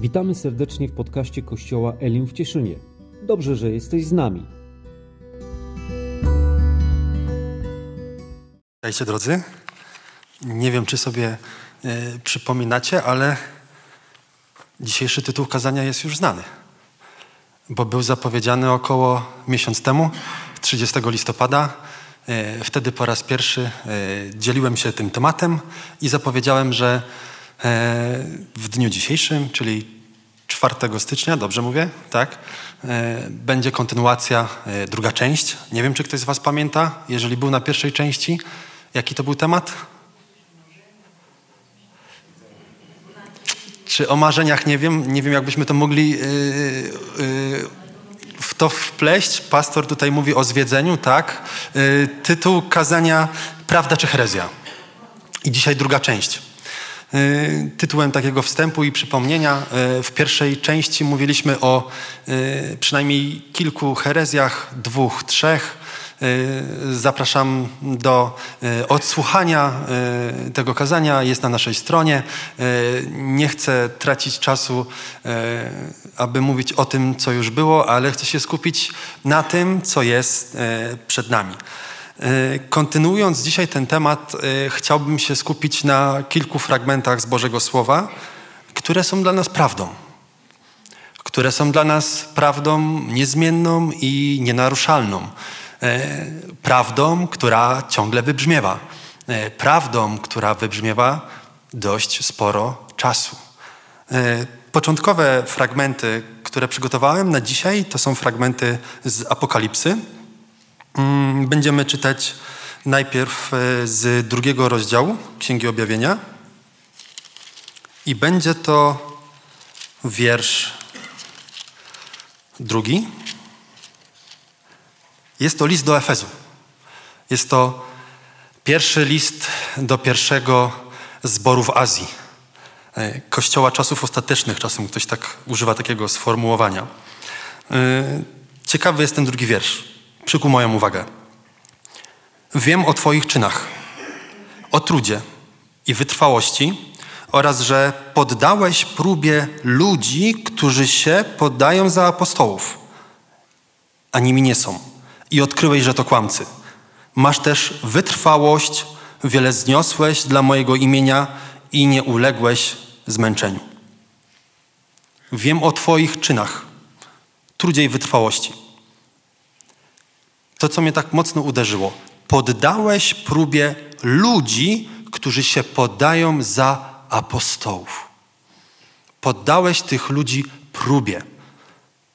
Witamy serdecznie w podcaście Kościoła Elim w Cieszynie. Dobrze, że jesteś z nami. Witajcie drodzy. Nie wiem, czy sobie y, przypominacie, ale dzisiejszy tytuł kazania jest już znany, bo był zapowiedziany około miesiąc temu, 30 listopada. Y, wtedy po raz pierwszy y, dzieliłem się tym tematem i zapowiedziałem, że w dniu dzisiejszym, czyli 4 stycznia, dobrze mówię, tak? Będzie kontynuacja, druga część. Nie wiem, czy ktoś z Was pamięta, jeżeli był na pierwszej części, jaki to był temat? Czy o marzeniach nie wiem? Nie wiem, jakbyśmy to mogli yy, yy, w to wpleść. Pastor tutaj mówi o zwiedzeniu, tak? Yy, tytuł kazania Prawda czy herezja? I dzisiaj druga część. Y, tytułem takiego wstępu i przypomnienia. Y, w pierwszej części mówiliśmy o y, przynajmniej kilku herezjach, dwóch, trzech. Zapraszam do odsłuchania tego kazania. Jest na naszej stronie. Nie chcę tracić czasu, aby mówić o tym, co już było, ale chcę się skupić na tym, co jest przed nami. E, kontynuując dzisiaj ten temat, e, chciałbym się skupić na kilku fragmentach z Bożego Słowa, które są dla nas prawdą. Które są dla nas prawdą niezmienną i nienaruszalną. E, prawdą, która ciągle wybrzmiewa. Prawdą, która wybrzmiewa dość sporo czasu. Początkowe fragmenty, które przygotowałem na dzisiaj, to są fragmenty z Apokalipsy będziemy czytać najpierw e, z drugiego rozdziału Księgi Objawienia i będzie to wiersz drugi. Jest to list do Efezu. Jest to pierwszy list do pierwszego zboru w Azji. E, Kościoła czasów ostatecznych, czasem ktoś tak używa takiego sformułowania. E, ciekawy jest ten drugi wiersz przykuł moją uwagę. Wiem o Twoich czynach, o trudzie i wytrwałości oraz, że poddałeś próbie ludzi, którzy się poddają za apostołów, a nimi nie są. I odkryłeś, że to kłamcy. Masz też wytrwałość, wiele zniosłeś dla mojego imienia i nie uległeś zmęczeniu. Wiem o Twoich czynach, trudzie i wytrwałości to, co mnie tak mocno uderzyło. Poddałeś próbie ludzi, którzy się podają za apostołów. Poddałeś tych ludzi próbie.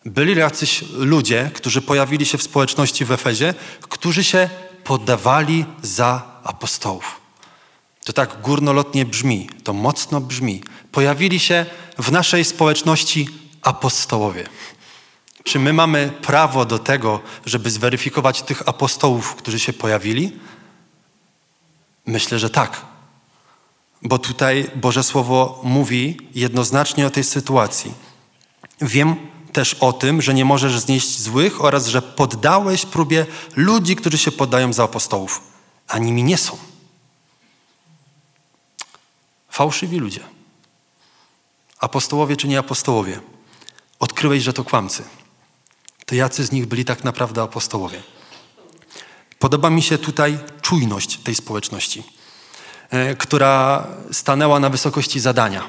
Byli jacyś ludzie, którzy pojawili się w społeczności w Efezie, którzy się poddawali za apostołów. To tak górnolotnie brzmi, to mocno brzmi. Pojawili się w naszej społeczności apostołowie. Czy my mamy prawo do tego, żeby zweryfikować tych apostołów, którzy się pojawili? Myślę, że tak. Bo tutaj Boże Słowo mówi jednoznacznie o tej sytuacji. Wiem też o tym, że nie możesz znieść złych oraz że poddałeś próbie ludzi, którzy się poddają za apostołów, a nimi nie są. Fałszywi ludzie. Apostołowie czy nie apostołowie. Odkryłeś, że to kłamcy to jacy z nich byli tak naprawdę apostołowie. Podoba mi się tutaj czujność tej społeczności, e, która stanęła na wysokości zadania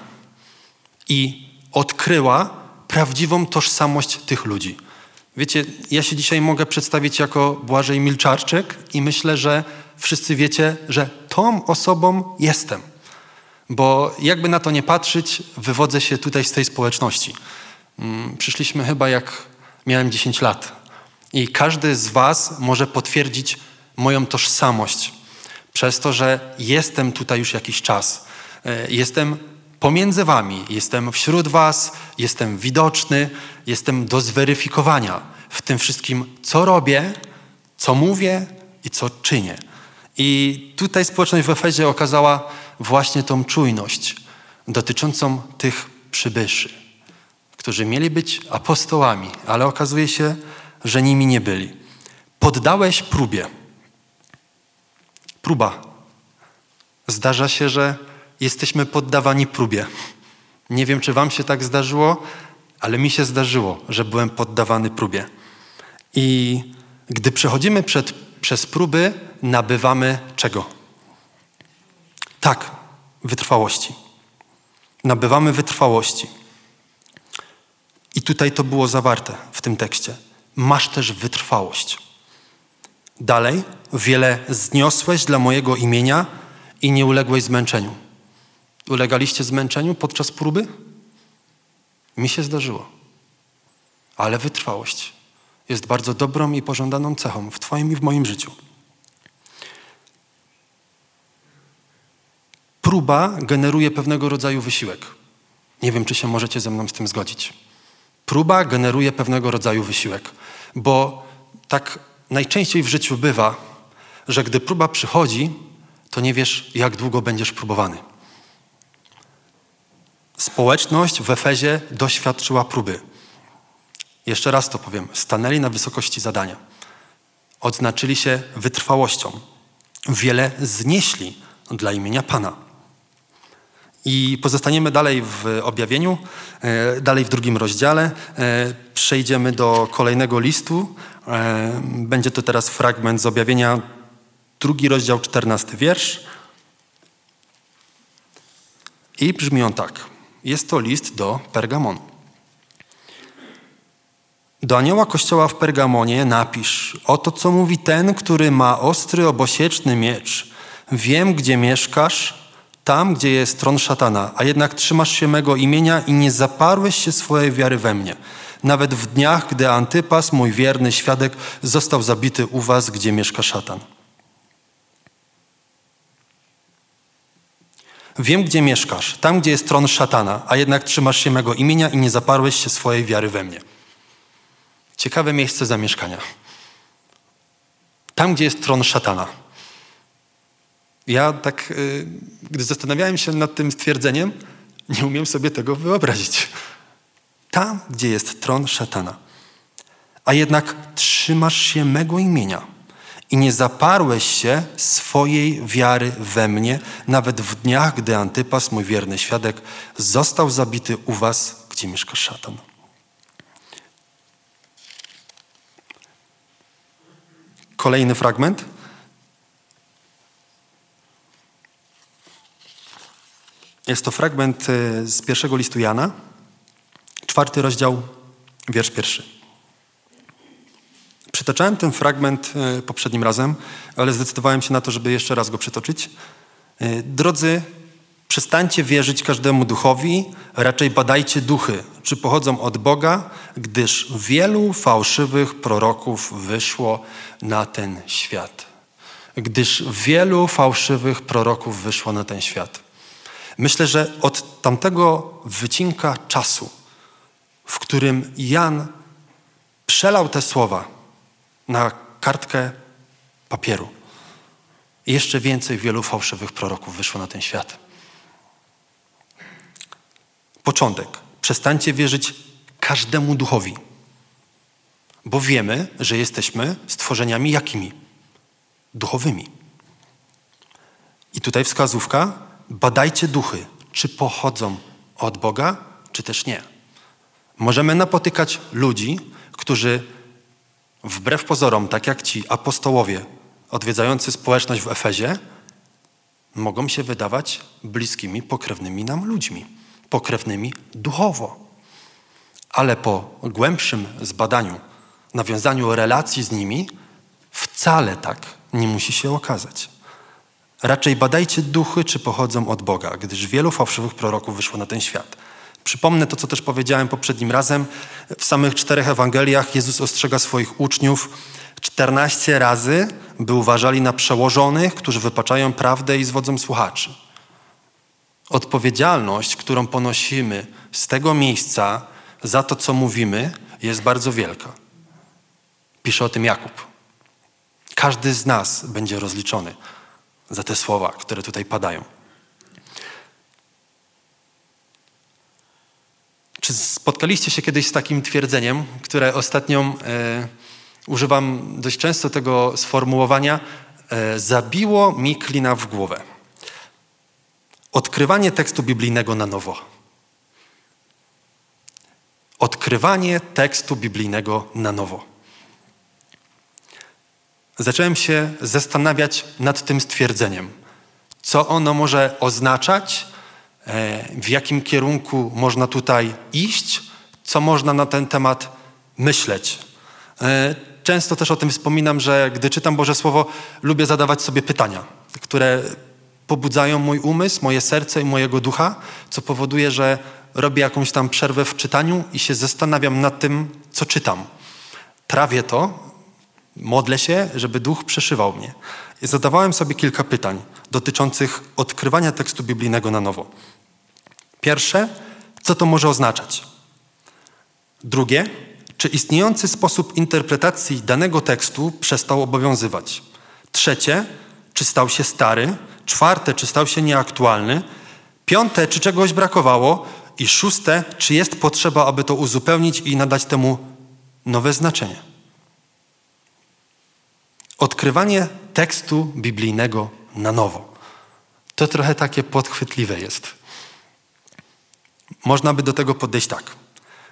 i odkryła prawdziwą tożsamość tych ludzi. Wiecie, ja się dzisiaj mogę przedstawić jako Błażej Milczarczyk i myślę, że wszyscy wiecie, że tą osobą jestem. Bo jakby na to nie patrzeć, wywodzę się tutaj z tej społeczności. Mm, przyszliśmy chyba jak miałem 10 lat. I każdy z Was może potwierdzić moją tożsamość przez to, że jestem tutaj już jakiś czas. E, jestem pomiędzy Wami, jestem wśród Was, jestem widoczny, jestem do zweryfikowania w tym wszystkim, co robię, co mówię i co czynię. I tutaj społeczność w Efezie okazała właśnie tą czujność dotyczącą tych przybyszy którzy mieli być apostołami, ale okazuje się, że nimi nie byli. Poddałeś próbie. Próba. Zdarza się, że jesteśmy poddawani próbie. Nie wiem, czy Wam się tak zdarzyło, ale mi się zdarzyło, że byłem poddawany próbie. I gdy przechodzimy przed, przez próby, nabywamy czego? Tak, wytrwałości. Nabywamy wytrwałości. I tutaj to było zawarte w tym tekście. Masz też wytrwałość. Dalej, wiele zniosłeś dla mojego imienia i nie uległeś zmęczeniu. Ulegaliście zmęczeniu podczas próby? Mi się zdarzyło. Ale wytrwałość jest bardzo dobrą i pożądaną cechą w Twoim i w moim życiu. Próba generuje pewnego rodzaju wysiłek. Nie wiem, czy się możecie ze mną z tym zgodzić. Próba generuje pewnego rodzaju wysiłek, bo tak najczęściej w życiu bywa, że gdy próba przychodzi, to nie wiesz, jak długo będziesz próbowany. Społeczność w Efezie doświadczyła próby. Jeszcze raz to powiem. Stanęli na wysokości zadania. Odznaczyli się wytrwałością. Wiele znieśli dla imienia Pana. I pozostaniemy dalej w objawieniu, e, dalej w drugim rozdziale. E, przejdziemy do kolejnego listu. E, będzie to teraz fragment z objawienia, drugi rozdział, czternasty wiersz. I brzmi on tak. Jest to list do Pergamonu. Do anioła kościoła w Pergamonie napisz: Oto co mówi ten, który ma ostry, obosieczny miecz. Wiem, gdzie mieszkasz tam, gdzie jest tron szatana, a jednak trzymasz się mego imienia i nie zaparłeś się swojej wiary we mnie. Nawet w dniach, gdy Antypas, mój wierny świadek, został zabity u was, gdzie mieszka szatan. Wiem, gdzie mieszkasz, tam, gdzie jest tron szatana, a jednak trzymasz się mego imienia i nie zaparłeś się swojej wiary we mnie. Ciekawe miejsce zamieszkania. Tam, gdzie jest tron szatana. Ja tak, y, gdy zastanawiałem się nad tym stwierdzeniem, nie umiem sobie tego wyobrazić. Tam, gdzie jest tron szatana. A jednak trzymasz się mego imienia i nie zaparłeś się swojej wiary we mnie, nawet w dniach, gdy Antypas, mój wierny świadek, został zabity u was, gdzie mieszka szatan. Kolejny fragment. Jest to fragment e, z pierwszego listu Jana, czwarty rozdział, wiersz pierwszy. Przytaczałem ten fragment e, poprzednim razem, ale zdecydowałem się na to, żeby jeszcze raz go przytoczyć. E, drodzy, przestańcie wierzyć każdemu duchowi, raczej badajcie duchy, czy pochodzą od Boga, gdyż wielu fałszywych proroków wyszło na ten świat. Gdyż wielu fałszywych proroków wyszło na ten świat. Myślę, że od tamtego wycinka czasu, w którym Jan przelał te słowa na kartkę papieru, jeszcze więcej wielu fałszywych proroków wyszło na ten świat. Początek. Przestańcie wierzyć każdemu duchowi, bo wiemy, że jesteśmy stworzeniami jakimi? Duchowymi. I tutaj wskazówka, badajcie duchy, czy pochodzą od Boga, czy też nie. Możemy napotykać ludzi, którzy wbrew pozorom, tak jak ci apostołowie odwiedzający społeczność w Efezie, mogą się wydawać bliskimi, pokrewnymi nam ludźmi, pokrewnymi duchowo. Ale po głębszym zbadaniu, nawiązaniu relacji z nimi, wcale tak nie musi się okazać. Raczej badajcie duchy, czy pochodzą od Boga, gdyż wielu fałszywych proroków wyszło na ten świat. Przypomnę to, co też powiedziałem poprzednim razem. W samych czterech Ewangeliach Jezus ostrzega swoich uczniów 14 razy, by uważali na przełożonych, którzy wypaczają prawdę i zwodzą słuchaczy. Odpowiedzialność, którą ponosimy z tego miejsca za to, co mówimy, jest bardzo wielka. Pisze o tym Jakub. Każdy z nas będzie rozliczony za te słowa, które tutaj padają. Czy spotkaliście się kiedyś z takim twierdzeniem, które ostatnio e, używam dość często tego sformułowania, e, zabiło mi klina w głowę. Odkrywanie tekstu biblijnego na nowo. Odkrywanie tekstu biblijnego na nowo. Zacząłem się zastanawiać nad tym stwierdzeniem. Co ono może oznaczać, e, w jakim kierunku można tutaj iść, co można na ten temat myśleć. E, często też o tym wspominam, że gdy czytam Boże Słowo, lubię zadawać sobie pytania, które pobudzają mój umysł, moje serce i mojego ducha, co powoduje, że robię jakąś tam przerwę w czytaniu i się zastanawiam nad tym, co czytam. Trawię to, modlę się, żeby duch przeszywał mnie. I zadawałem sobie kilka pytań dotyczących odkrywania tekstu biblijnego na nowo. Pierwsze, co to może oznaczać? Drugie, czy istniejący sposób interpretacji danego tekstu przestał obowiązywać? Trzecie, czy stał się stary? Czwarte, czy stał się nieaktualny? Piąte, czy czegoś brakowało? I szóste, czy jest potrzeba, aby to uzupełnić i nadać temu nowe znaczenie? Odkrywanie tekstu biblijnego na nowo. To trochę takie podchwytliwe jest. Można by do tego podejść tak.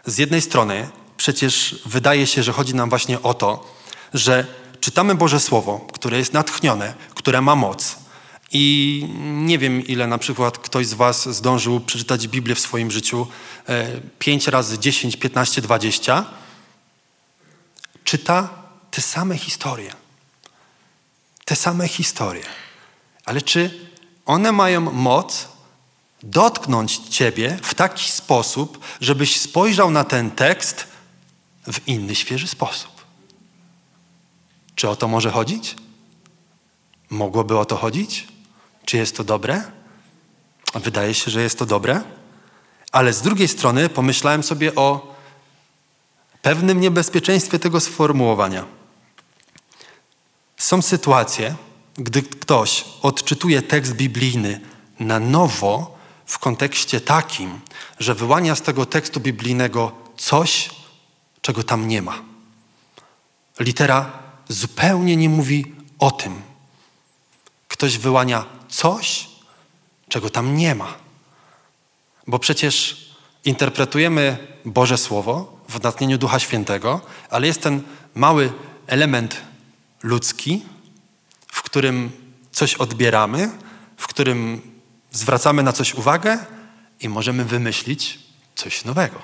Z jednej strony przecież wydaje się, że chodzi nam właśnie o to, że czytamy Boże Słowo, które jest natchnione, które ma moc. I nie wiem, ile na przykład ktoś z Was zdążył przeczytać Biblię w swoim życiu 5 razy 10, 15, 20. Czyta te same historie. Te same historie. Ale czy one mają moc dotknąć Ciebie w taki sposób, żebyś spojrzał na ten tekst w inny, świeży sposób. Czy o to może chodzić? Mogłoby o to chodzić? Czy jest to dobre? Wydaje się, że jest to dobre. Ale z drugiej strony pomyślałem sobie o pewnym niebezpieczeństwie tego sformułowania. Są sytuacje, gdy ktoś odczytuje tekst biblijny na nowo w kontekście takim, że wyłania z tego tekstu biblijnego coś, czego tam nie ma. Litera zupełnie nie mówi o tym. Ktoś wyłania coś, czego tam nie ma. Bo przecież interpretujemy Boże Słowo w natchnieniu Ducha Świętego, ale jest ten mały element ludzki, w którym coś odbieramy, w którym zwracamy na coś uwagę i możemy wymyślić coś nowego.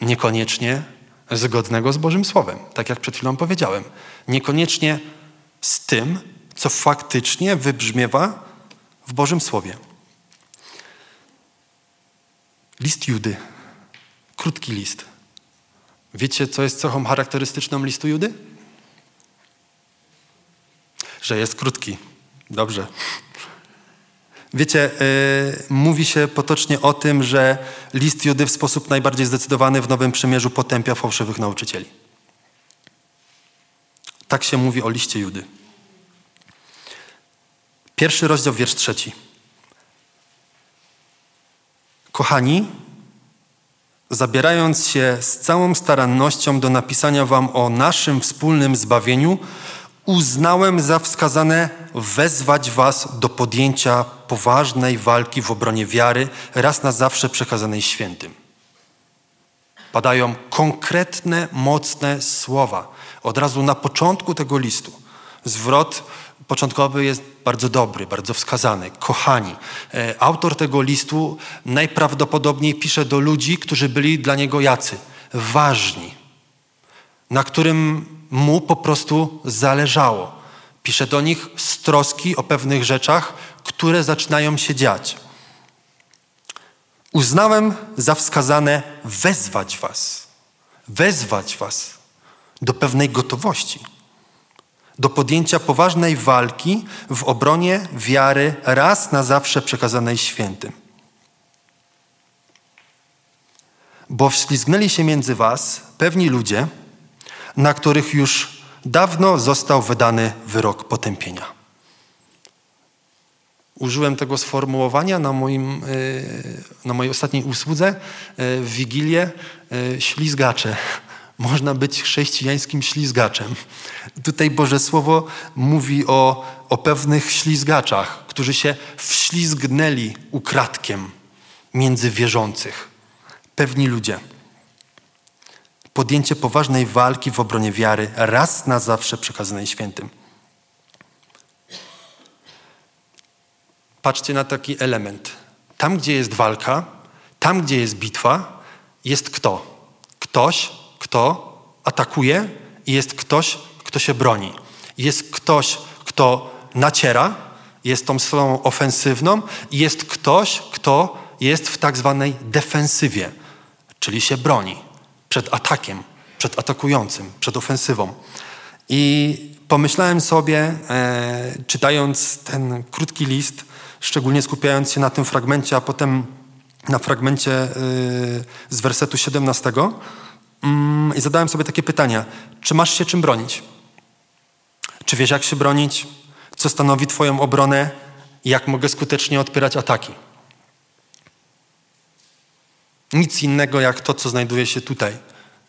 Niekoniecznie zgodnego z Bożym Słowem, tak jak przed chwilą powiedziałem. Niekoniecznie z tym, co faktycznie wybrzmiewa w Bożym Słowie. List Judy. Krótki list. Wiecie, co jest cechą charakterystyczną listu Judy? Że jest krótki. Dobrze. Wiecie, yy, mówi się potocznie o tym, że list Judy w sposób najbardziej zdecydowany w Nowym Przymierzu potępia fałszywych nauczycieli. Tak się mówi o liście Judy. Pierwszy rozdział, wiersz trzeci. Kochani, zabierając się z całą starannością do napisania wam o naszym wspólnym zbawieniu, uznałem za wskazane wezwać was do podjęcia poważnej walki w obronie wiary, raz na zawsze przekazanej świętym. Padają konkretne, mocne słowa. Od razu na początku tego listu. Zwrot początkowy jest bardzo dobry, bardzo wskazany. Kochani, e, autor tego listu najprawdopodobniej pisze do ludzi, którzy byli dla niego jacy? Ważni, na którym mu po prostu zależało. Pisze do nich z troski o pewnych rzeczach, które zaczynają się dziać. Uznałem za wskazane wezwać Was, wezwać Was do pewnej gotowości, do podjęcia poważnej walki w obronie wiary raz na zawsze przekazanej świętym. Bo wślizgnęli się między Was pewni ludzie, na których już dawno został wydany wyrok potępienia. Użyłem tego sformułowania na, moim, e, na mojej ostatniej usłudze e, w Wigilię e, ślizgacze. Można być chrześcijańskim ślizgaczem. Tutaj Boże Słowo mówi o, o pewnych ślizgaczach, którzy się wślizgnęli ukradkiem między wierzących. Pewni ludzie. Podjęcie poważnej walki w obronie wiary, raz na zawsze przekazanej świętym. Patrzcie na taki element. Tam, gdzie jest walka, tam, gdzie jest bitwa, jest kto? Ktoś, kto atakuje i jest ktoś, kto się broni. Jest ktoś, kto naciera, jest tą stroną ofensywną i jest ktoś, kto jest w tak zwanej defensywie, czyli się broni przed atakiem, przed atakującym, przed ofensywą. I pomyślałem sobie, e, czytając ten krótki list, szczególnie skupiając się na tym fragmencie, a potem na fragmencie e, z wersetu 17, mm, i zadałem sobie takie pytania: czy masz się czym bronić? Czy wiesz, jak się bronić? Co stanowi Twoją obronę? Jak mogę skutecznie odpierać ataki? Nic innego jak to, co znajduje się tutaj,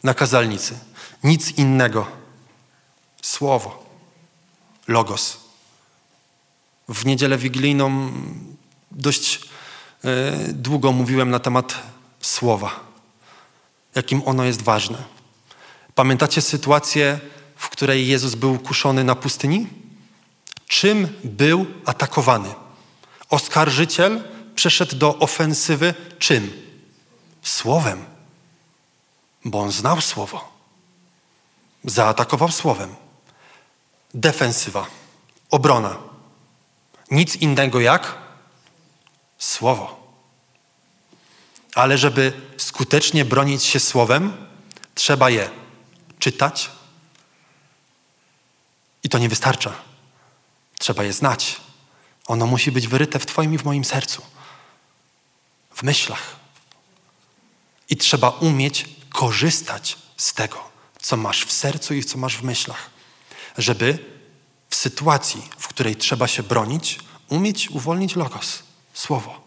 na kazalnicy. Nic innego. Słowo. Logos. W niedzielę wigilijną dość e, długo mówiłem na temat słowa. Jakim ono jest ważne. Pamiętacie sytuację, w której Jezus był kuszony na pustyni? Czym był atakowany? Oskarżyciel przeszedł do ofensywy czym? Słowem, bo on znał słowo. Zaatakował słowem. Defensywa, obrona. Nic innego jak słowo. Ale żeby skutecznie bronić się słowem, trzeba je czytać. I to nie wystarcza. Trzeba je znać. Ono musi być wyryte w Twoim i w moim sercu, w myślach. I trzeba umieć korzystać z tego, co masz w sercu i co masz w myślach, żeby w sytuacji, w której trzeba się bronić, umieć uwolnić logos, słowo,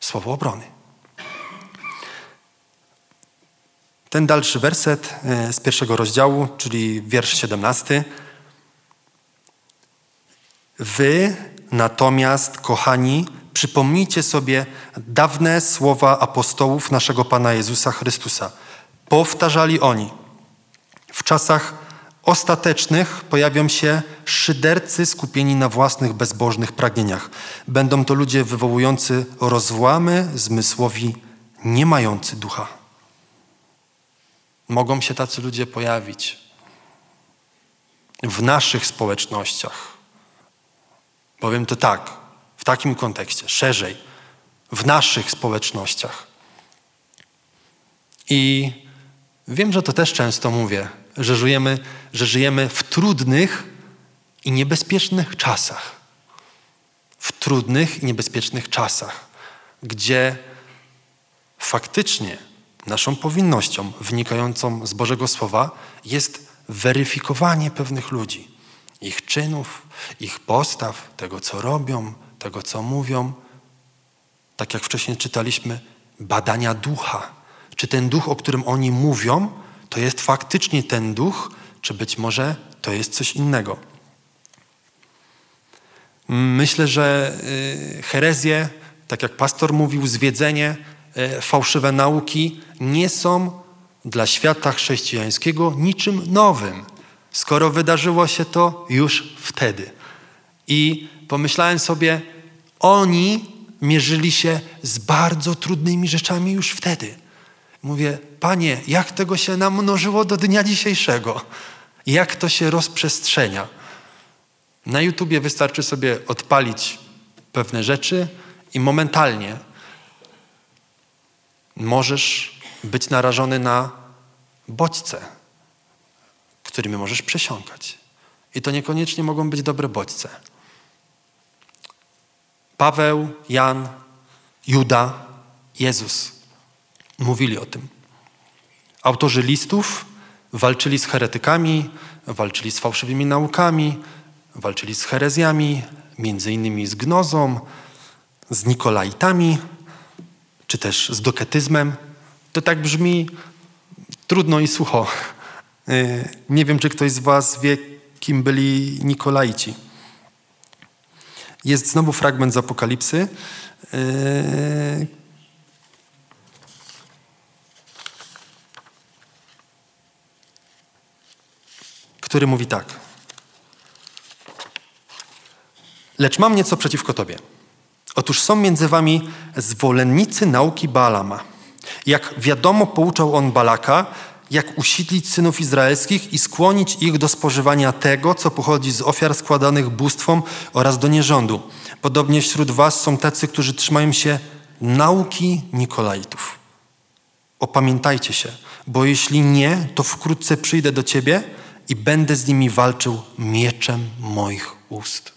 słowo obrony. Ten dalszy werset e, z pierwszego rozdziału, czyli wiersz 17. Wy natomiast, kochani, Przypomnijcie sobie dawne słowa apostołów naszego Pana Jezusa Chrystusa. Powtarzali oni. W czasach ostatecznych pojawią się szydercy skupieni na własnych bezbożnych pragnieniach. Będą to ludzie wywołujący rozłamy, zmysłowi, nie mający ducha. Mogą się tacy ludzie pojawić w naszych społecznościach. Powiem to tak w takim kontekście, szerzej, w naszych społecznościach. I wiem, że to też często mówię, że żyjemy, że żyjemy w trudnych i niebezpiecznych czasach. W trudnych i niebezpiecznych czasach, gdzie faktycznie naszą powinnością wynikającą z Bożego Słowa jest weryfikowanie pewnych ludzi, ich czynów, ich postaw, tego co robią, tego, co mówią. Tak jak wcześniej czytaliśmy, badania ducha. Czy ten duch, o którym oni mówią, to jest faktycznie ten duch, czy być może to jest coś innego. Myślę, że y, herezje, tak jak pastor mówił, zwiedzenie, y, fałszywe nauki nie są dla świata chrześcijańskiego niczym nowym, skoro wydarzyło się to już wtedy. I pomyślałem sobie, oni mierzyli się z bardzo trudnymi rzeczami już wtedy. Mówię, panie, jak tego się namnożyło do dnia dzisiejszego? Jak to się rozprzestrzenia? Na YouTubie wystarczy sobie odpalić pewne rzeczy i momentalnie możesz być narażony na bodźce, którymi możesz przesiąkać. I to niekoniecznie mogą być dobre bodźce. Paweł, Jan, Juda, Jezus mówili o tym. Autorzy listów walczyli z heretykami, walczyli z fałszywymi naukami, walczyli z herezjami, między innymi z gnozą, z nikolaitami, czy też z doketyzmem. To tak brzmi trudno i sucho. Y, nie wiem, czy ktoś z Was wie, kim byli Nikolaici. Jest znowu fragment z Apokalipsy. Yy, który mówi tak. Lecz mam nieco przeciwko tobie. Otóż są między wami zwolennicy nauki Baalama. Jak wiadomo, pouczał on Balaka, jak usidlić synów izraelskich i skłonić ich do spożywania tego, co pochodzi z ofiar składanych bóstwom oraz do nierządu. Podobnie wśród was są tacy, którzy trzymają się nauki Nikolaitów. Opamiętajcie się, bo jeśli nie, to wkrótce przyjdę do ciebie i będę z nimi walczył mieczem moich ust.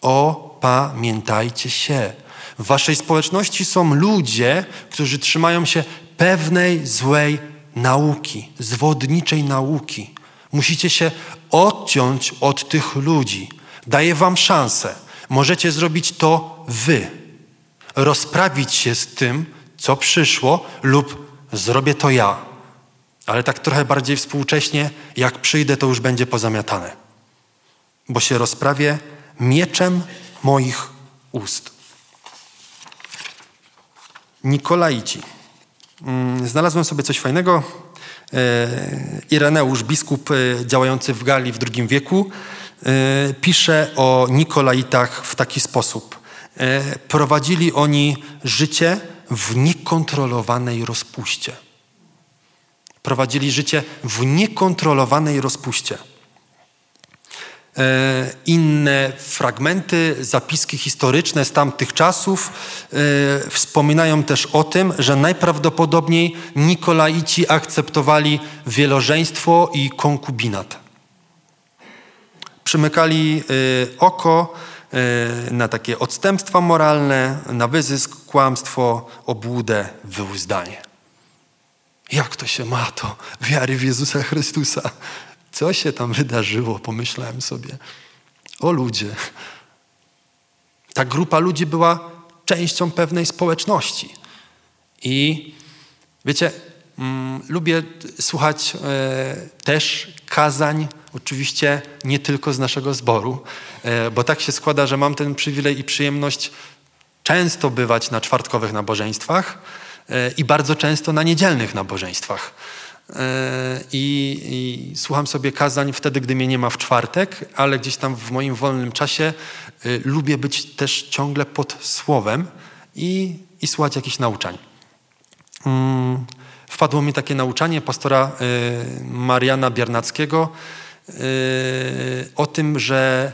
Opamiętajcie się. W waszej społeczności są ludzie, którzy trzymają się pewnej złej nauki, zwodniczej nauki. Musicie się odciąć od tych ludzi. Daję wam szansę. Możecie zrobić to wy. Rozprawić się z tym, co przyszło, lub zrobię to ja. Ale tak trochę bardziej współcześnie, jak przyjdę, to już będzie pozamiatane. Bo się rozprawię mieczem moich ust. Nikolaici. Mm, znalazłem sobie coś fajnego. E, Ireneusz, biskup e, działający w Galii w II wieku, e, pisze o Nikolaitach w taki sposób. Prowadzili oni życie w niekontrolowanej rozpuście. Prowadzili życie w niekontrolowanej rozpuście. E, inne fragmenty, zapiski historyczne z tamtych czasów e, wspominają też o tym, że najprawdopodobniej Nikolaici akceptowali wielożeństwo i konkubinat. Przymykali e, oko na takie odstępstwa moralne, na wyzysk, kłamstwo, obłudę, wyuzdanie. Jak to się ma to wiary w Jezusa Chrystusa? Co się tam wydarzyło, pomyślałem sobie. O ludzie. Ta grupa ludzi była częścią pewnej społeczności. I wiecie, mm, lubię słuchać e, też kazań, oczywiście nie tylko z naszego zboru, e, bo tak się składa, że mam ten przywilej i przyjemność często bywać na czwartkowych nabożeństwach e, i bardzo często na niedzielnych nabożeństwach. I, I, słucham sobie kazań wtedy, gdy mnie nie ma w czwartek, ale gdzieś tam w moim wolnym czasie y, lubię być też ciągle pod słowem i, i słuchać jakichś nauczań. Mm, wpadło mi takie nauczanie pastora y, Mariana Biernackiego y, o tym, że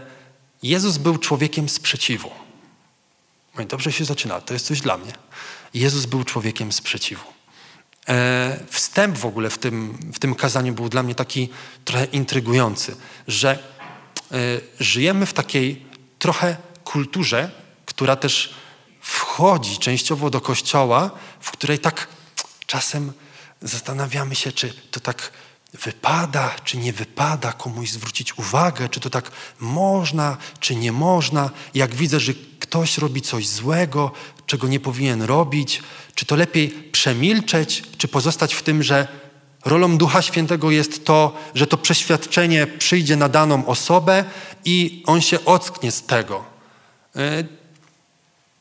Jezus był człowiekiem sprzeciwu. Dobrze się zaczyna, to jest coś dla mnie. Jezus był człowiekiem sprzeciwu. E, wstęp w ogóle w tym, w tym kazaniu był dla mnie taki trochę intrygujący, że e, żyjemy w takiej trochę kulturze, która też wchodzi częściowo do kościoła, w której tak czasem zastanawiamy się, czy to tak wypada, czy nie wypada komuś zwrócić uwagę, czy to tak można, czy nie można. Jak widzę, że ktoś robi coś złego, czego nie powinien robić, czy to lepiej przemilczeć, czy pozostać w tym, że rolą Ducha Świętego jest to, że to przeświadczenie przyjdzie na daną osobę i on się ocknie z tego. E,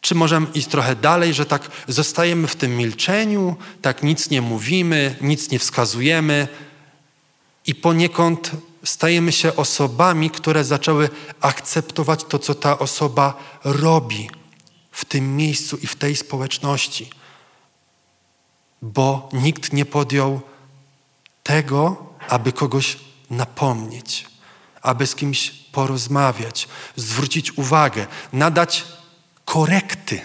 czy możemy iść trochę dalej, że tak zostajemy w tym milczeniu, tak nic nie mówimy, nic nie wskazujemy i poniekąd stajemy się osobami, które zaczęły akceptować to, co ta osoba robi w tym miejscu i w tej społeczności bo nikt nie podjął tego, aby kogoś napomnieć, aby z kimś porozmawiać, zwrócić uwagę, nadać korekty,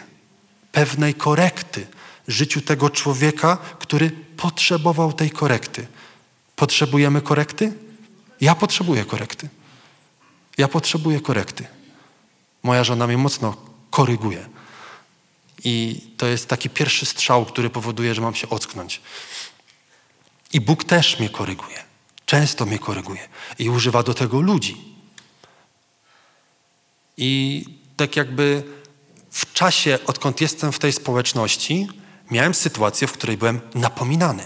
pewnej korekty życiu tego człowieka, który potrzebował tej korekty. Potrzebujemy korekty? Ja potrzebuję korekty. Ja potrzebuję korekty. Moja żona mnie mocno koryguje. I to jest taki pierwszy strzał, który powoduje, że mam się ocknąć. I Bóg też mnie koryguje. Często mnie koryguje. I używa do tego ludzi. I tak jakby w czasie, odkąd jestem w tej społeczności, miałem sytuację, w której byłem napominany.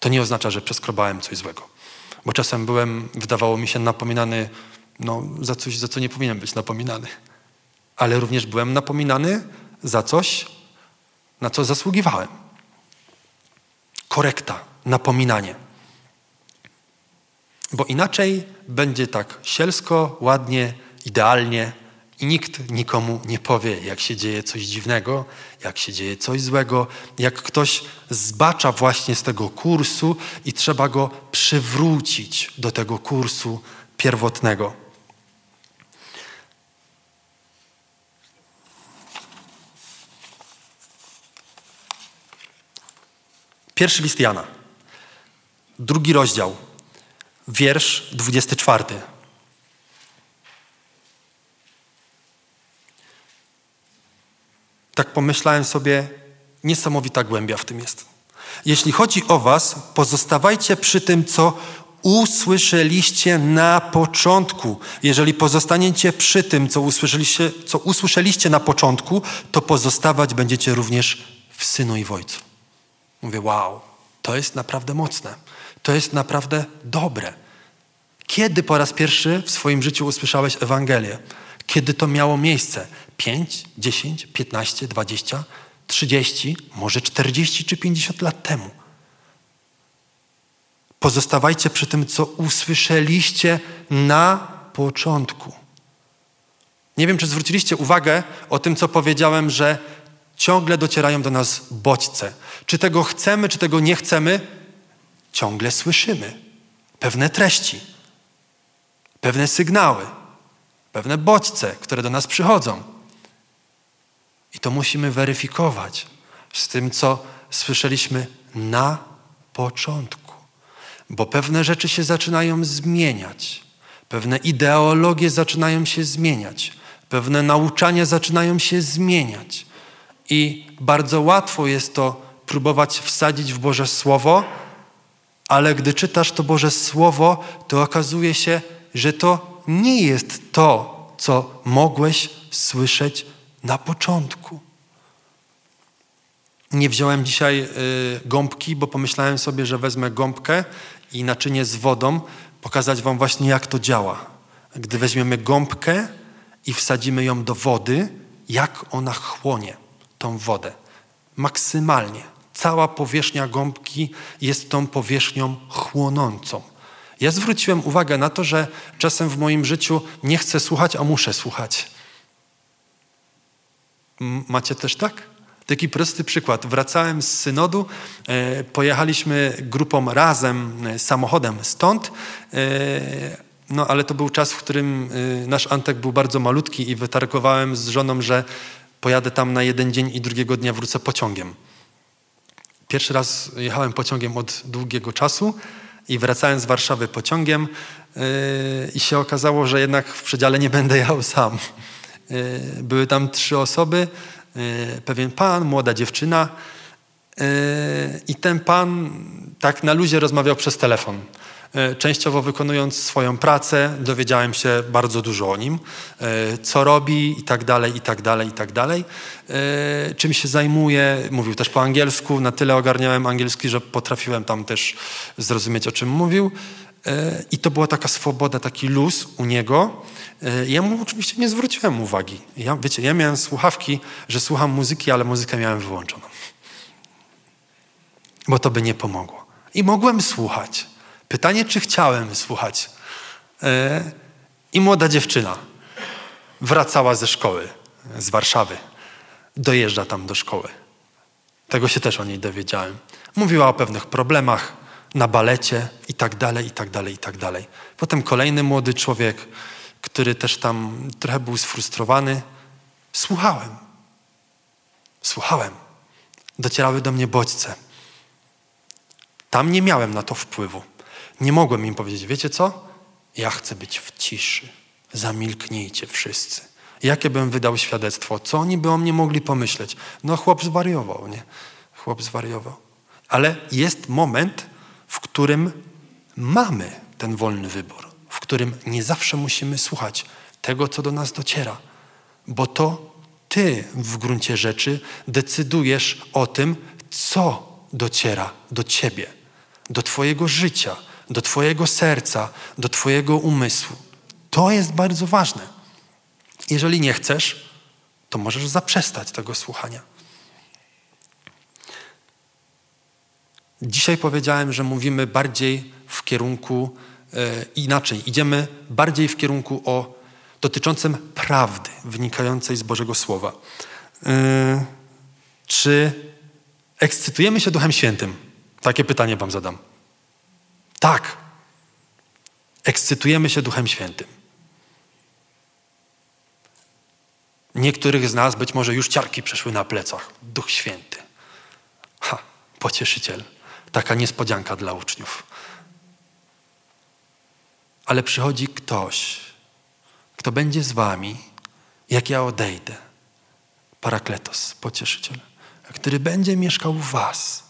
To nie oznacza, że przeskrobałem coś złego. Bo czasem byłem, wydawało mi się, napominany no, za coś, za co nie powinien być napominany ale również byłem napominany za coś, na co zasługiwałem. Korekta, napominanie. Bo inaczej będzie tak sielsko, ładnie, idealnie i nikt nikomu nie powie, jak się dzieje coś dziwnego, jak się dzieje coś złego, jak ktoś zbacza właśnie z tego kursu i trzeba go przywrócić do tego kursu pierwotnego. Pierwszy list Jana, drugi rozdział, wiersz 24. Tak pomyślałem sobie, niesamowita głębia w tym jest. Jeśli chodzi o Was, pozostawajcie przy tym, co usłyszeliście na początku. Jeżeli pozostaniecie przy tym, co usłyszeliście, co usłyszeliście na początku, to pozostawać będziecie również w Synu i w Ojcu. Mówię, wow, to jest naprawdę mocne. To jest naprawdę dobre. Kiedy po raz pierwszy w swoim życiu usłyszałeś Ewangelię? Kiedy to miało miejsce? 5, 10, 15, 20, 30, może 40 czy 50 lat temu. Pozostawajcie przy tym, co usłyszeliście na początku. Nie wiem, czy zwróciliście uwagę o tym, co powiedziałem, że ciągle docierają do nas bodźce. Czy tego chcemy, czy tego nie chcemy, ciągle słyszymy pewne treści, pewne sygnały, pewne bodźce, które do nas przychodzą. I to musimy weryfikować z tym, co słyszeliśmy na początku. Bo pewne rzeczy się zaczynają zmieniać, pewne ideologie zaczynają się zmieniać, pewne nauczania zaczynają się zmieniać. I bardzo łatwo jest to próbować wsadzić w Boże Słowo, ale gdy czytasz to Boże Słowo, to okazuje się, że to nie jest to, co mogłeś słyszeć na początku. Nie wziąłem dzisiaj y, gąbki, bo pomyślałem sobie, że wezmę gąbkę i naczynie z wodą, pokazać Wam właśnie, jak to działa. Gdy weźmiemy gąbkę i wsadzimy ją do wody, jak ona chłonie tą wodę. Maksymalnie. Cała powierzchnia gąbki jest tą powierzchnią chłonącą. Ja zwróciłem uwagę na to, że czasem w moim życiu nie chcę słuchać, a muszę słuchać. Macie też tak? Taki prosty przykład. Wracałem z synodu, e, pojechaliśmy grupą razem e, samochodem stąd, e, no ale to był czas, w którym e, nasz Antek był bardzo malutki i wytargowałem z żoną, że pojadę tam na jeden dzień i drugiego dnia wrócę pociągiem. Pierwszy raz jechałem pociągiem od długiego czasu i wracałem z Warszawy pociągiem yy, i się okazało, że jednak w przedziale nie będę jechał sam. Yy, były tam trzy osoby, yy, pewien pan, młoda dziewczyna i ten pan tak na luzie rozmawiał przez telefon. E, częściowo wykonując swoją pracę, dowiedziałem się bardzo dużo o nim, e, co robi i tak dalej, i tak dalej, i tak dalej. E, czym się zajmuje, mówił też po angielsku, na tyle ogarniałem angielski, że potrafiłem tam też zrozumieć, o czym mówił. I to była taka swoboda, taki luz u niego. Ja mu oczywiście nie zwróciłem uwagi. Ja, wiecie, ja miałem słuchawki, że słucham muzyki, ale muzykę miałem wyłączoną. Bo to by nie pomogło. I mogłem słuchać. Pytanie, czy chciałem słuchać. E, I młoda dziewczyna wracała ze szkoły, z Warszawy. Dojeżdża tam do szkoły. Tego się też o niej dowiedziałem. Mówiła o pewnych problemach na balecie i tak dalej, i tak dalej, i tak dalej. Potem kolejny młody człowiek, który też tam trochę był sfrustrowany. Słuchałem. Słuchałem. Docierały do mnie bodźce. Tam nie miałem na to wpływu. Nie mogłem im powiedzieć, wiecie co? Ja chcę być w ciszy. Zamilknijcie wszyscy. Jakie bym wydał świadectwo? Co oni by o mnie mogli pomyśleć? No chłop zwariował, nie? Chłop zwariował. Ale jest moment, w którym mamy ten wolny wybór, w którym nie zawsze musimy słuchać tego, co do nas dociera, bo to ty w gruncie rzeczy decydujesz o tym, co dociera do ciebie, do twojego życia, do Twojego serca, do Twojego umysłu. To jest bardzo ważne. Jeżeli nie chcesz, to możesz zaprzestać tego słuchania. Dzisiaj powiedziałem, że mówimy bardziej w kierunku e, inaczej. Idziemy bardziej w kierunku o dotyczącym prawdy wynikającej z Bożego Słowa. E, czy ekscytujemy się Duchem Świętym? Takie pytanie Wam zadam. Tak. Ekscytujemy się Duchem Świętym. Niektórych z nas być może już ciarki przeszły na plecach. Duch Święty. Ha, pocieszyciel. Taka niespodzianka dla uczniów. Ale przychodzi ktoś, kto będzie z wami, jak ja odejdę. Parakletos, pocieszyciel, który będzie mieszkał w was.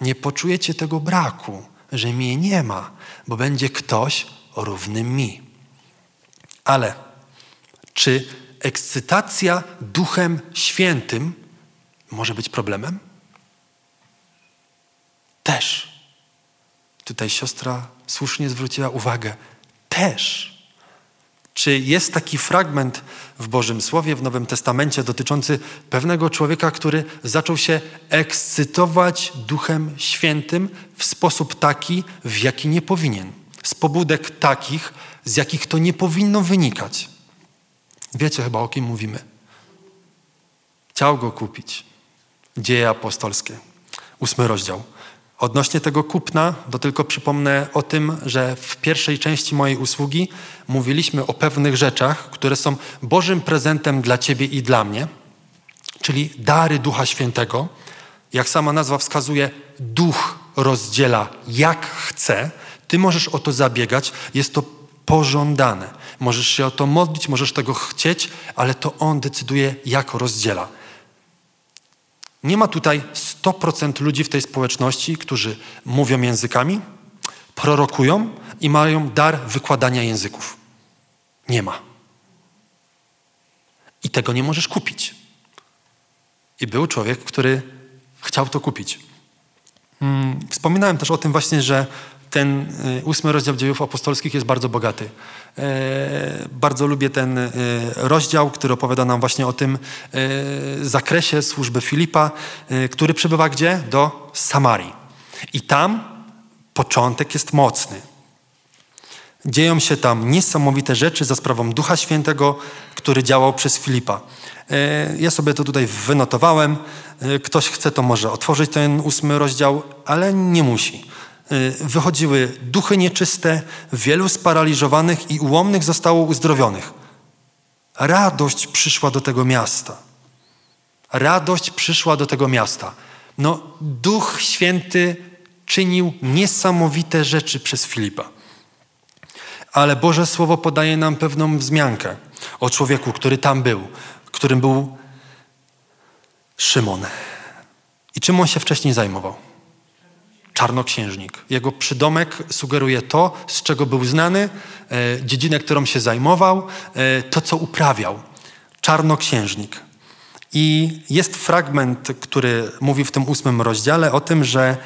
Nie poczujecie tego braku, że mnie nie ma, bo będzie ktoś równym mi. Ale czy ekscytacja Duchem Świętym może być problemem? Też. Tutaj siostra słusznie zwróciła uwagę. Też. Czy jest taki fragment w Bożym Słowie, w Nowym Testamencie dotyczący pewnego człowieka, który zaczął się ekscytować Duchem Świętym w sposób taki, w jaki nie powinien? Z pobudek takich, z jakich to nie powinno wynikać. Wiecie chyba o kim mówimy. Chciał go kupić. Dzieje apostolskie, ósmy rozdział. Odnośnie tego kupna, to tylko przypomnę o tym, że w pierwszej części mojej usługi mówiliśmy o pewnych rzeczach, które są Bożym prezentem dla Ciebie i dla mnie, czyli dary Ducha Świętego. Jak sama nazwa wskazuje, Duch rozdziela jak chce. Ty możesz o to zabiegać, jest to pożądane. Możesz się o to modlić, możesz tego chcieć, ale to On decyduje, jak rozdziela. Nie ma tutaj 100% ludzi w tej społeczności, którzy mówią językami, prorokują i mają dar wykładania języków. Nie ma. I tego nie możesz kupić. I był człowiek, który chciał to kupić. Hmm, wspominałem też o tym właśnie, że ten y, ósmy rozdział dziejów apostolskich jest bardzo bogaty. E, bardzo lubię ten y, rozdział, który opowiada nam właśnie o tym zakresie służby Filipa, który przybywa gdzie? Do Samarii. I tam początek jest mocny. Dzieją się tam niesamowite rzeczy za sprawą Ducha Świętego, który działał przez Filipa. E, ja sobie to tutaj wynotowałem. E, ktoś chce, to może otworzyć ten ósmy rozdział, ale nie musi. Y, wychodziły duchy nieczyste, wielu sparaliżowanych i ułomnych zostało uzdrowionych. Radość przyszła do tego miasta. Radość przyszła do tego miasta. No, Duch Święty czynił niesamowite rzeczy przez Filipa. Ale Boże Słowo podaje nam pewną wzmiankę o człowieku, który tam był, którym był Szymon. I czym on się wcześniej zajmował? Czarnoksiężnik. Jego przydomek sugeruje to, z czego był znany, e, dziedzinę, którą się zajmował, e, to, co uprawiał. Czarnoksiężnik. I jest fragment, który mówi w tym ósmym rozdziale o tym, że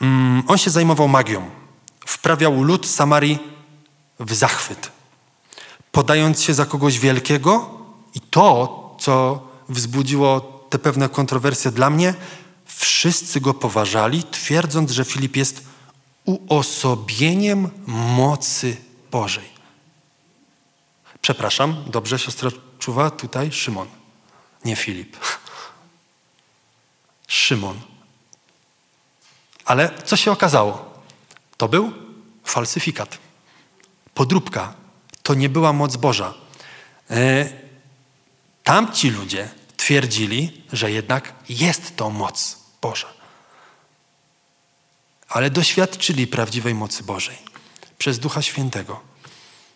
mm, on się zajmował magią. Wprawiał lud Samarii w zachwyt, podając się za kogoś wielkiego i to, co wzbudziło te pewne kontrowersje dla mnie, Wszyscy go poważali, twierdząc, że Filip jest uosobieniem mocy Bożej. Przepraszam, dobrze siostra czuwa tutaj Szymon, nie Filip. Szymon. Ale co się okazało? To był falsyfikat, podróbka. To nie była moc Boża. E, tamci ludzie twierdzili, że jednak jest to moc Boża. Ale doświadczyli prawdziwej mocy Bożej przez Ducha Świętego,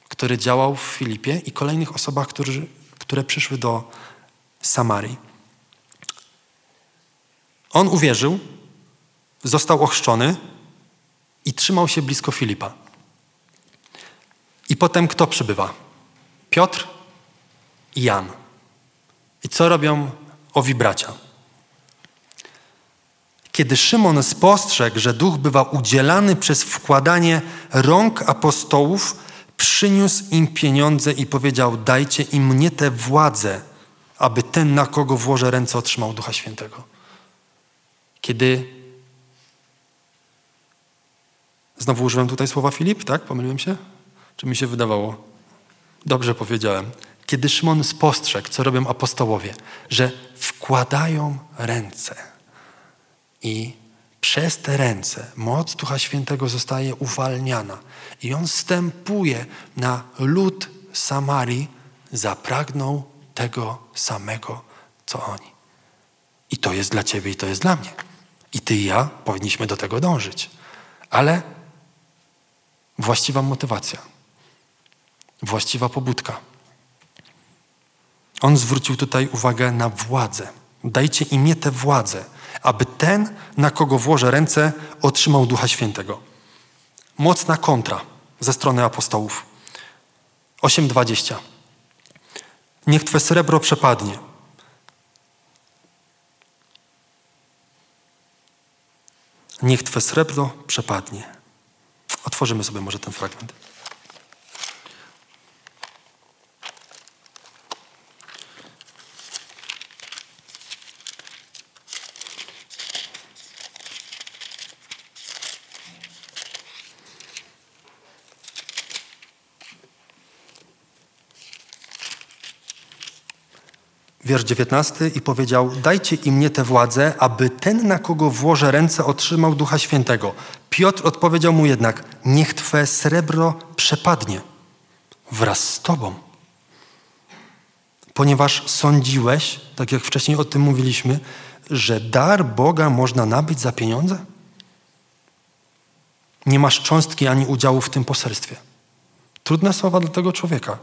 który działał w Filipie i kolejnych osobach, którzy, które przyszły do Samarii. On uwierzył, został ochrzczony i trzymał się blisko Filipa. I potem kto przybywa? Piotr i Jan. I co robią owi bracia? Kiedy Szymon spostrzegł, że duch bywa udzielany przez wkładanie rąk apostołów, przyniósł im pieniądze i powiedział: Dajcie im mnie tę władzę, aby ten, na kogo włożę ręce, otrzymał Ducha Świętego. Kiedy Znowu użyłem tutaj słowa Filip, tak? Pomyliłem się? Czy mi się wydawało? Dobrze powiedziałem. Kiedy Szymon spostrzegł, co robią apostołowie, że wkładają ręce i przez te ręce moc Ducha Świętego zostaje uwalniana i on stępuje na lud Samarii, zapragnął tego samego, co oni. I to jest dla ciebie i to jest dla mnie. I ty i ja powinniśmy do tego dążyć. Ale właściwa motywacja, właściwa pobudka. On zwrócił tutaj uwagę na władzę. Dajcie imię tę władzę, aby ten, na kogo włożę ręce, otrzymał Ducha Świętego. Mocna kontra ze strony apostołów. 8:20. Niech Twe srebro przepadnie. Niech Twe srebro przepadnie. Otworzymy sobie może ten fragment. Wiersz 19 i powiedział: Dajcie im mnie tę władzę, aby ten, na kogo włożę ręce, otrzymał Ducha Świętego. Piotr odpowiedział mu jednak: Niech twe srebro przepadnie wraz z tobą. Ponieważ sądziłeś, tak jak wcześniej o tym mówiliśmy, że dar Boga można nabyć za pieniądze? Nie masz cząstki ani udziału w tym poselstwie. Trudne słowa dla tego człowieka,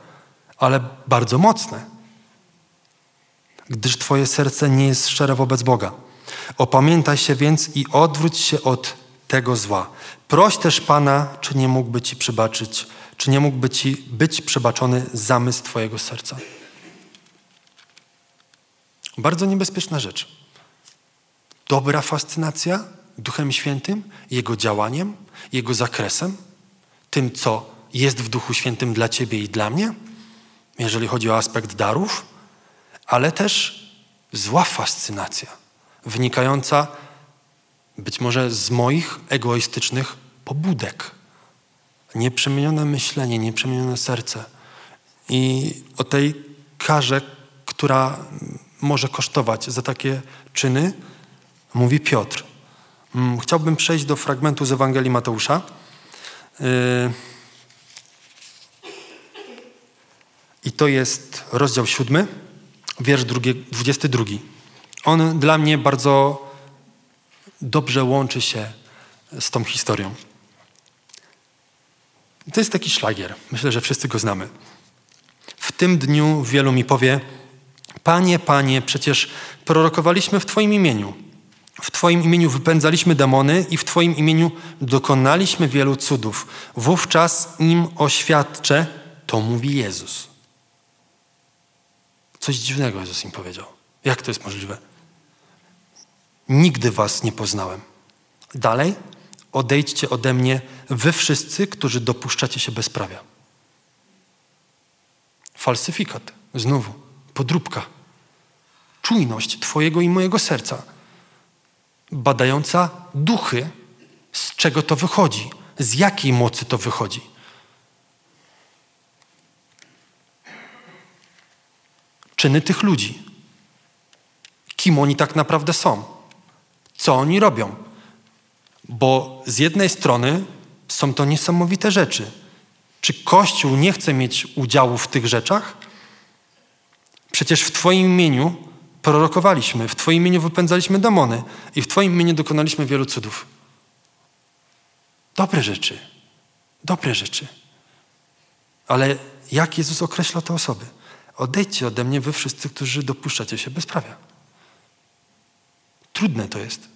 ale bardzo mocne gdyż Twoje serce nie jest szczere wobec Boga. Opamiętaj się więc i odwróć się od tego zła. Proś też Pana, czy nie mógłby Ci przebaczyć, czy nie mógłby Ci być przebaczony zamysł Twojego serca. Bardzo niebezpieczna rzecz. Dobra fascynacja Duchem Świętym, Jego działaniem, Jego zakresem, tym, co jest w Duchu Świętym dla Ciebie i dla mnie, jeżeli chodzi o aspekt darów, ale też zła fascynacja, wynikająca być może z moich egoistycznych pobudek. Nieprzemienione myślenie, nieprzemienione serce. I o tej karze, która może kosztować za takie czyny, mówi Piotr. Mm, chciałbym przejść do fragmentu z Ewangelii Mateusza. Yy, I to jest rozdział siódmy wiersz 22. On dla mnie bardzo dobrze łączy się z tą historią. To jest taki szlagier. Myślę, że wszyscy go znamy. W tym dniu wielu mi powie: Panie, panie, przecież prorokowaliśmy w Twoim imieniu. W Twoim imieniu wypędzaliśmy demony i w Twoim imieniu dokonaliśmy wielu cudów. Wówczas im oświadczę, to mówi Jezus. Coś dziwnego Jezus im powiedział. Jak to jest możliwe? Nigdy was nie poznałem. Dalej, odejdźcie ode mnie, wy wszyscy, którzy dopuszczacie się bezprawia. Falsyfikat, znowu, podróbka. Czujność Twojego i mojego serca, badająca duchy, z czego to wychodzi, z jakiej mocy to wychodzi. Czyny tych ludzi. Kim oni tak naprawdę są? Co oni robią? Bo z jednej strony są to niesamowite rzeczy. Czy Kościół nie chce mieć udziału w tych rzeczach? Przecież w Twoim imieniu prorokowaliśmy, w Twoim imieniu wypędzaliśmy demony i w Twoim imieniu dokonaliśmy wielu cudów. Dobre rzeczy, dobre rzeczy. Ale jak Jezus określa te osoby? Odejdźcie ode mnie, wy wszyscy, którzy dopuszczacie się bezprawia. Trudne to jest.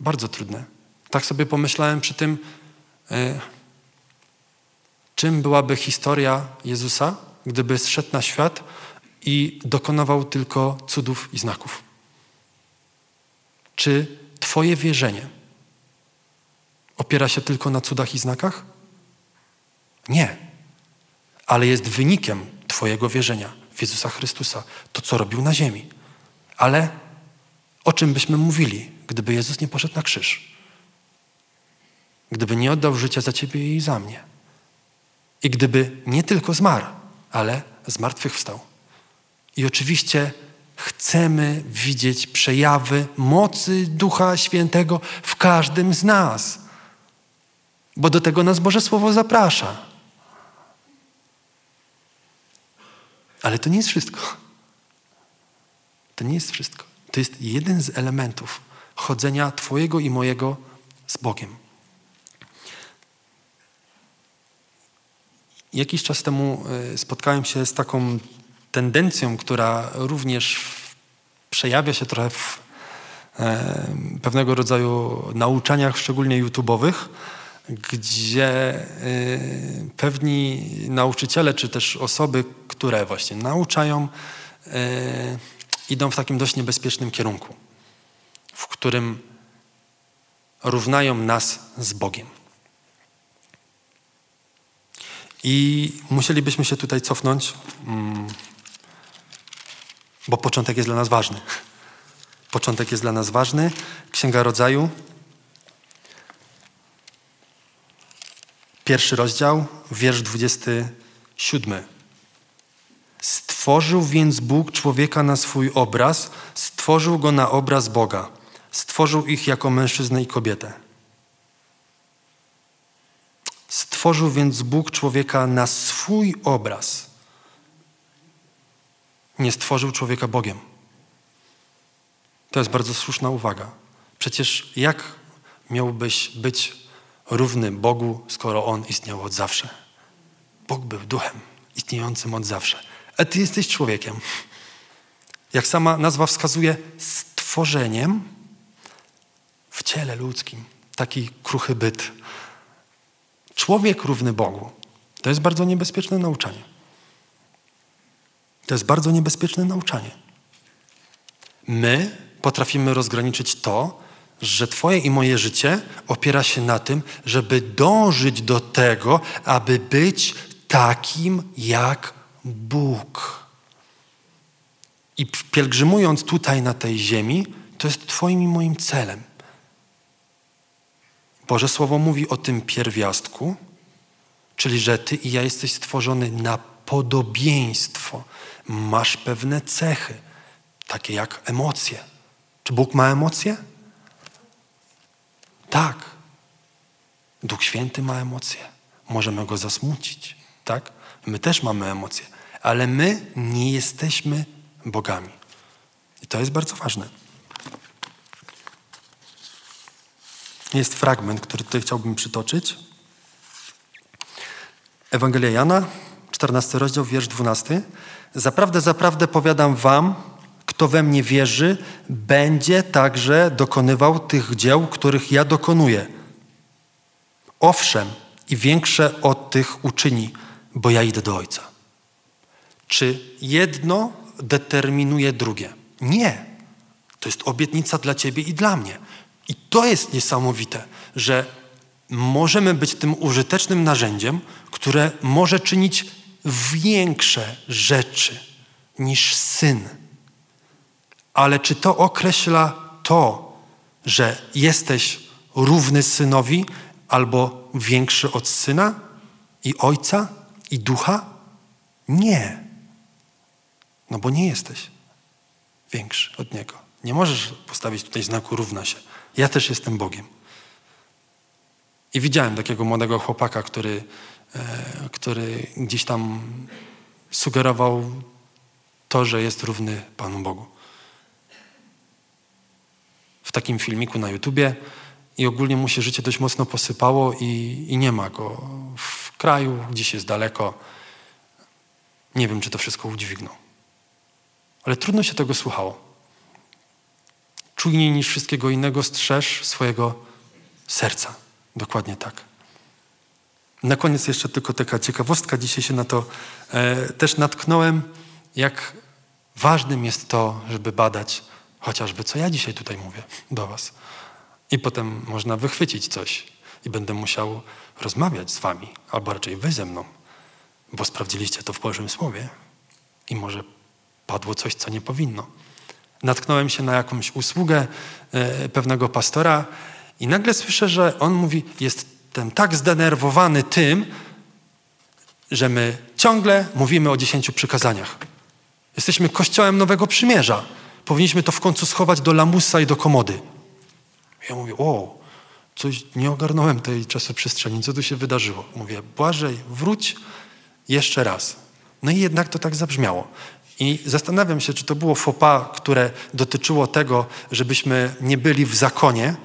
Bardzo trudne. Tak sobie pomyślałem przy tym, e, czym byłaby historia Jezusa, gdyby zszedł na świat i dokonywał tylko cudów i znaków. Czy Twoje wierzenie opiera się tylko na cudach i znakach? Nie ale jest wynikiem Twojego wierzenia w Jezusa Chrystusa, to co robił na ziemi. Ale o czym byśmy mówili, gdyby Jezus nie poszedł na krzyż? gdyby nie oddał życia za ciebie i za mnie. I gdyby nie tylko zmarł, ale zmartwychwstał. I oczywiście chcemy widzieć przejawy mocy Ducha Świętego w każdym z nas, bo do tego nas Boże Słowo zaprasza. Ale to nie jest wszystko. To nie jest wszystko. To jest jeden z elementów chodzenia Twojego i mojego z Bogiem. Jakiś czas temu e, spotkałem się z taką tendencją, która również przejawia się trochę w e, pewnego rodzaju nauczaniach, szczególnie YouTube'owych, gdzie e, pewni nauczyciele, czy też osoby, które właśnie nauczają, idą w takim dość niebezpiecznym kierunku, w którym równają nas z Bogiem. I musielibyśmy się tutaj cofnąć, mm, bo początek jest dla nas ważny. Początek jest dla nas ważny. Księga Rodzaju, pierwszy rozdział, wiersz 27. Stworzył więc Bóg człowieka na swój obraz, stworzył go na obraz Boga. Stworzył ich jako mężczyznę i kobietę. Stworzył więc Bóg człowieka na swój obraz. Nie stworzył człowieka Bogiem. To jest bardzo słuszna uwaga. Przecież jak miałbyś być równy Bogu, skoro On istniał od zawsze? Bóg był duchem istniejącym od zawsze. A ty jesteś człowiekiem. Jak sama nazwa wskazuje, stworzeniem w ciele ludzkim. Taki kruchy byt Człowiek równy Bogu. To jest bardzo niebezpieczne nauczanie. To jest bardzo niebezpieczne nauczanie. My potrafimy rozgraniczyć to, że Twoje i moje życie opiera się na tym, żeby dążyć do tego, aby być takim jak Bóg. I pielgrzymując tutaj na tej ziemi, to jest Twoim i moim celem. Boże Słowo mówi o tym pierwiastku, czyli że Ty i ja jesteś stworzony na podobieństwo. Masz pewne cechy, takie jak emocje. Czy Bóg ma emocje? Tak. Duch Święty ma emocje. Możemy go zasmucić, tak? My też mamy emocje, ale my nie jesteśmy bogami. I to jest bardzo ważne. jest fragment, który tutaj chciałbym przytoczyć. Ewangelia Jana, 14 rozdział, wiersz 12. Zaprawdę, zaprawdę powiadam wam, kto we mnie wierzy, będzie także dokonywał tych dzieł, których ja dokonuję. Owszem, i większe od tych uczyni, bo ja idę do Ojca. Czy jedno determinuje drugie? Nie. To jest obietnica dla ciebie i dla mnie. I to jest niesamowite, że możemy być tym użytecznym narzędziem, które może czynić większe rzeczy niż syn. Ale czy to określa to, że jesteś równy synowi albo większy od syna i ojca i ducha? Nie. No bo nie jesteś większy od niego. Nie możesz postawić tutaj znaku równa się. Ja też jestem Bogiem. I widziałem takiego młodego chłopaka, który, e, który gdzieś tam sugerował to, że jest równy Panu Bogu. W takim filmiku na YouTubie i ogólnie mu się życie dość mocno posypało i, i nie ma go w kraju, gdzieś jest daleko. Nie wiem, czy to wszystko udźwignął. Ale trudno się tego słuchało czujniej niż wszystkiego innego strzeż swojego serca. Dokładnie tak. Na koniec jeszcze tylko taka ciekawostka. Dzisiaj się na to e, też natknąłem, jak ważnym jest to, żeby badać chociażby, co ja dzisiaj tutaj mówię do Was. I potem można wychwycić coś i będę musiał rozmawiać z Wami, albo raczej Wy ze mną, bo sprawdziliście to w Bożym Słowie i może padło coś, co nie powinno natknąłem się na jakąś usługę e, pewnego pastora i nagle słyszę, że on mówi, jest jestem tak zdenerwowany tym, że my ciągle mówimy o dziesięciu przykazaniach. Jesteśmy kościołem Nowego Przymierza. Powinniśmy to w końcu schować do lamusa i do komody. Ja mówię, o, coś nie ogarnąłem tej czasoprzestrzeni, co tu się wydarzyło? Mówię, Błażej, wróć jeszcze raz. No i jednak to tak zabrzmiało. I zastanawiam się, czy to było fopa, które dotyczyło tego, żebyśmy nie byli w zakonie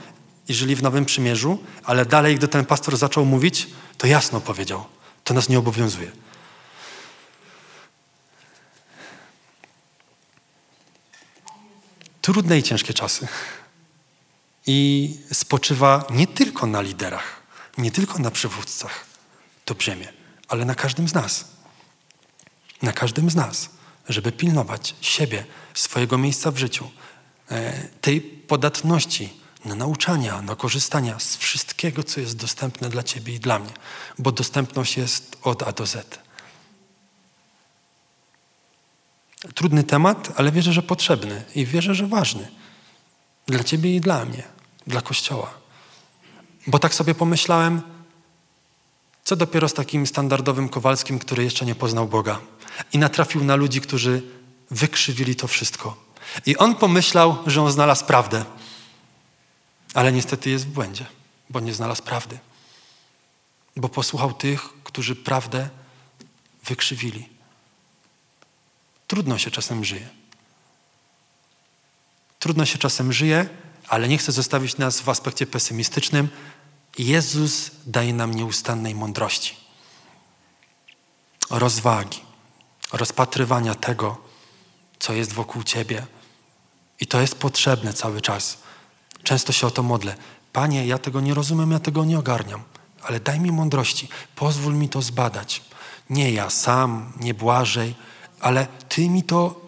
i żyli w Nowym Przymierzu, ale dalej, gdy ten pastor zaczął mówić, to jasno powiedział, to nas nie obowiązuje. Trudne i ciężkie czasy. I spoczywa nie tylko na liderach, nie tylko na przywódcach to brzemię, ale na każdym z nas. Na każdym z nas, żeby pilnować siebie, swojego miejsca w życiu, e, tej podatności na nauczania, na korzystania z wszystkiego, co jest dostępne dla Ciebie i dla mnie, bo dostępność jest od A do Z. Trudny temat, ale wierzę, że potrzebny i wierzę, że ważny dla Ciebie i dla mnie, dla Kościoła. Bo tak sobie pomyślałem, co dopiero z takim standardowym Kowalskim, który jeszcze nie poznał Boga i natrafił na ludzi, którzy wykrzywili to wszystko. I on pomyślał, że on znalazł prawdę, ale niestety jest w błędzie, bo nie znalazł prawdy. Bo posłuchał tych, którzy prawdę wykrzywili. Trudno się czasem żyje. Trudno się czasem żyje, ale nie chcę zostawić nas w aspekcie pesymistycznym. Jezus daje nam nieustannej mądrości, rozwagi, rozpatrywania tego, co jest wokół Ciebie. I to jest potrzebne cały czas. Często się o to modlę. Panie, ja tego nie rozumiem, ja tego nie ogarniam, ale daj mi mądrości, pozwól mi to zbadać. Nie ja sam, nie Błażej, ale Ty mi to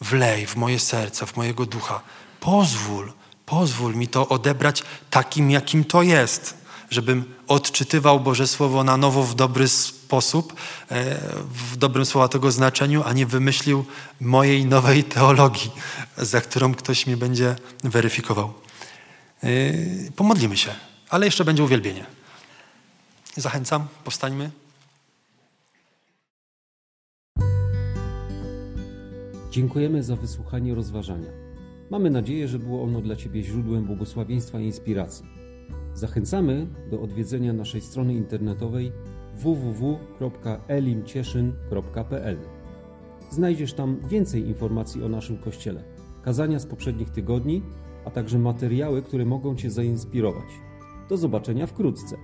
wlej w moje serce, w mojego ducha. Pozwól, pozwól mi to odebrać takim, jakim to jest, żebym odczytywał Boże Słowo na nowo w dobry sposób, e, w dobrym słowa tego znaczeniu, a nie wymyślił mojej nowej teologii, za którą ktoś mnie będzie weryfikował. E, pomodlimy się, ale jeszcze będzie uwielbienie. Zachęcam, powstańmy. Dziękujemy za wysłuchanie rozważania. Mamy nadzieję, że było ono dla Ciebie źródłem błogosławieństwa i inspiracji. Zachęcamy do odwiedzenia naszej strony internetowej www.elimcieszyn.pl. Znajdziesz tam więcej informacji o naszym kościele, kazania z poprzednich tygodni, a także materiały, które mogą Cię zainspirować. Do zobaczenia wkrótce.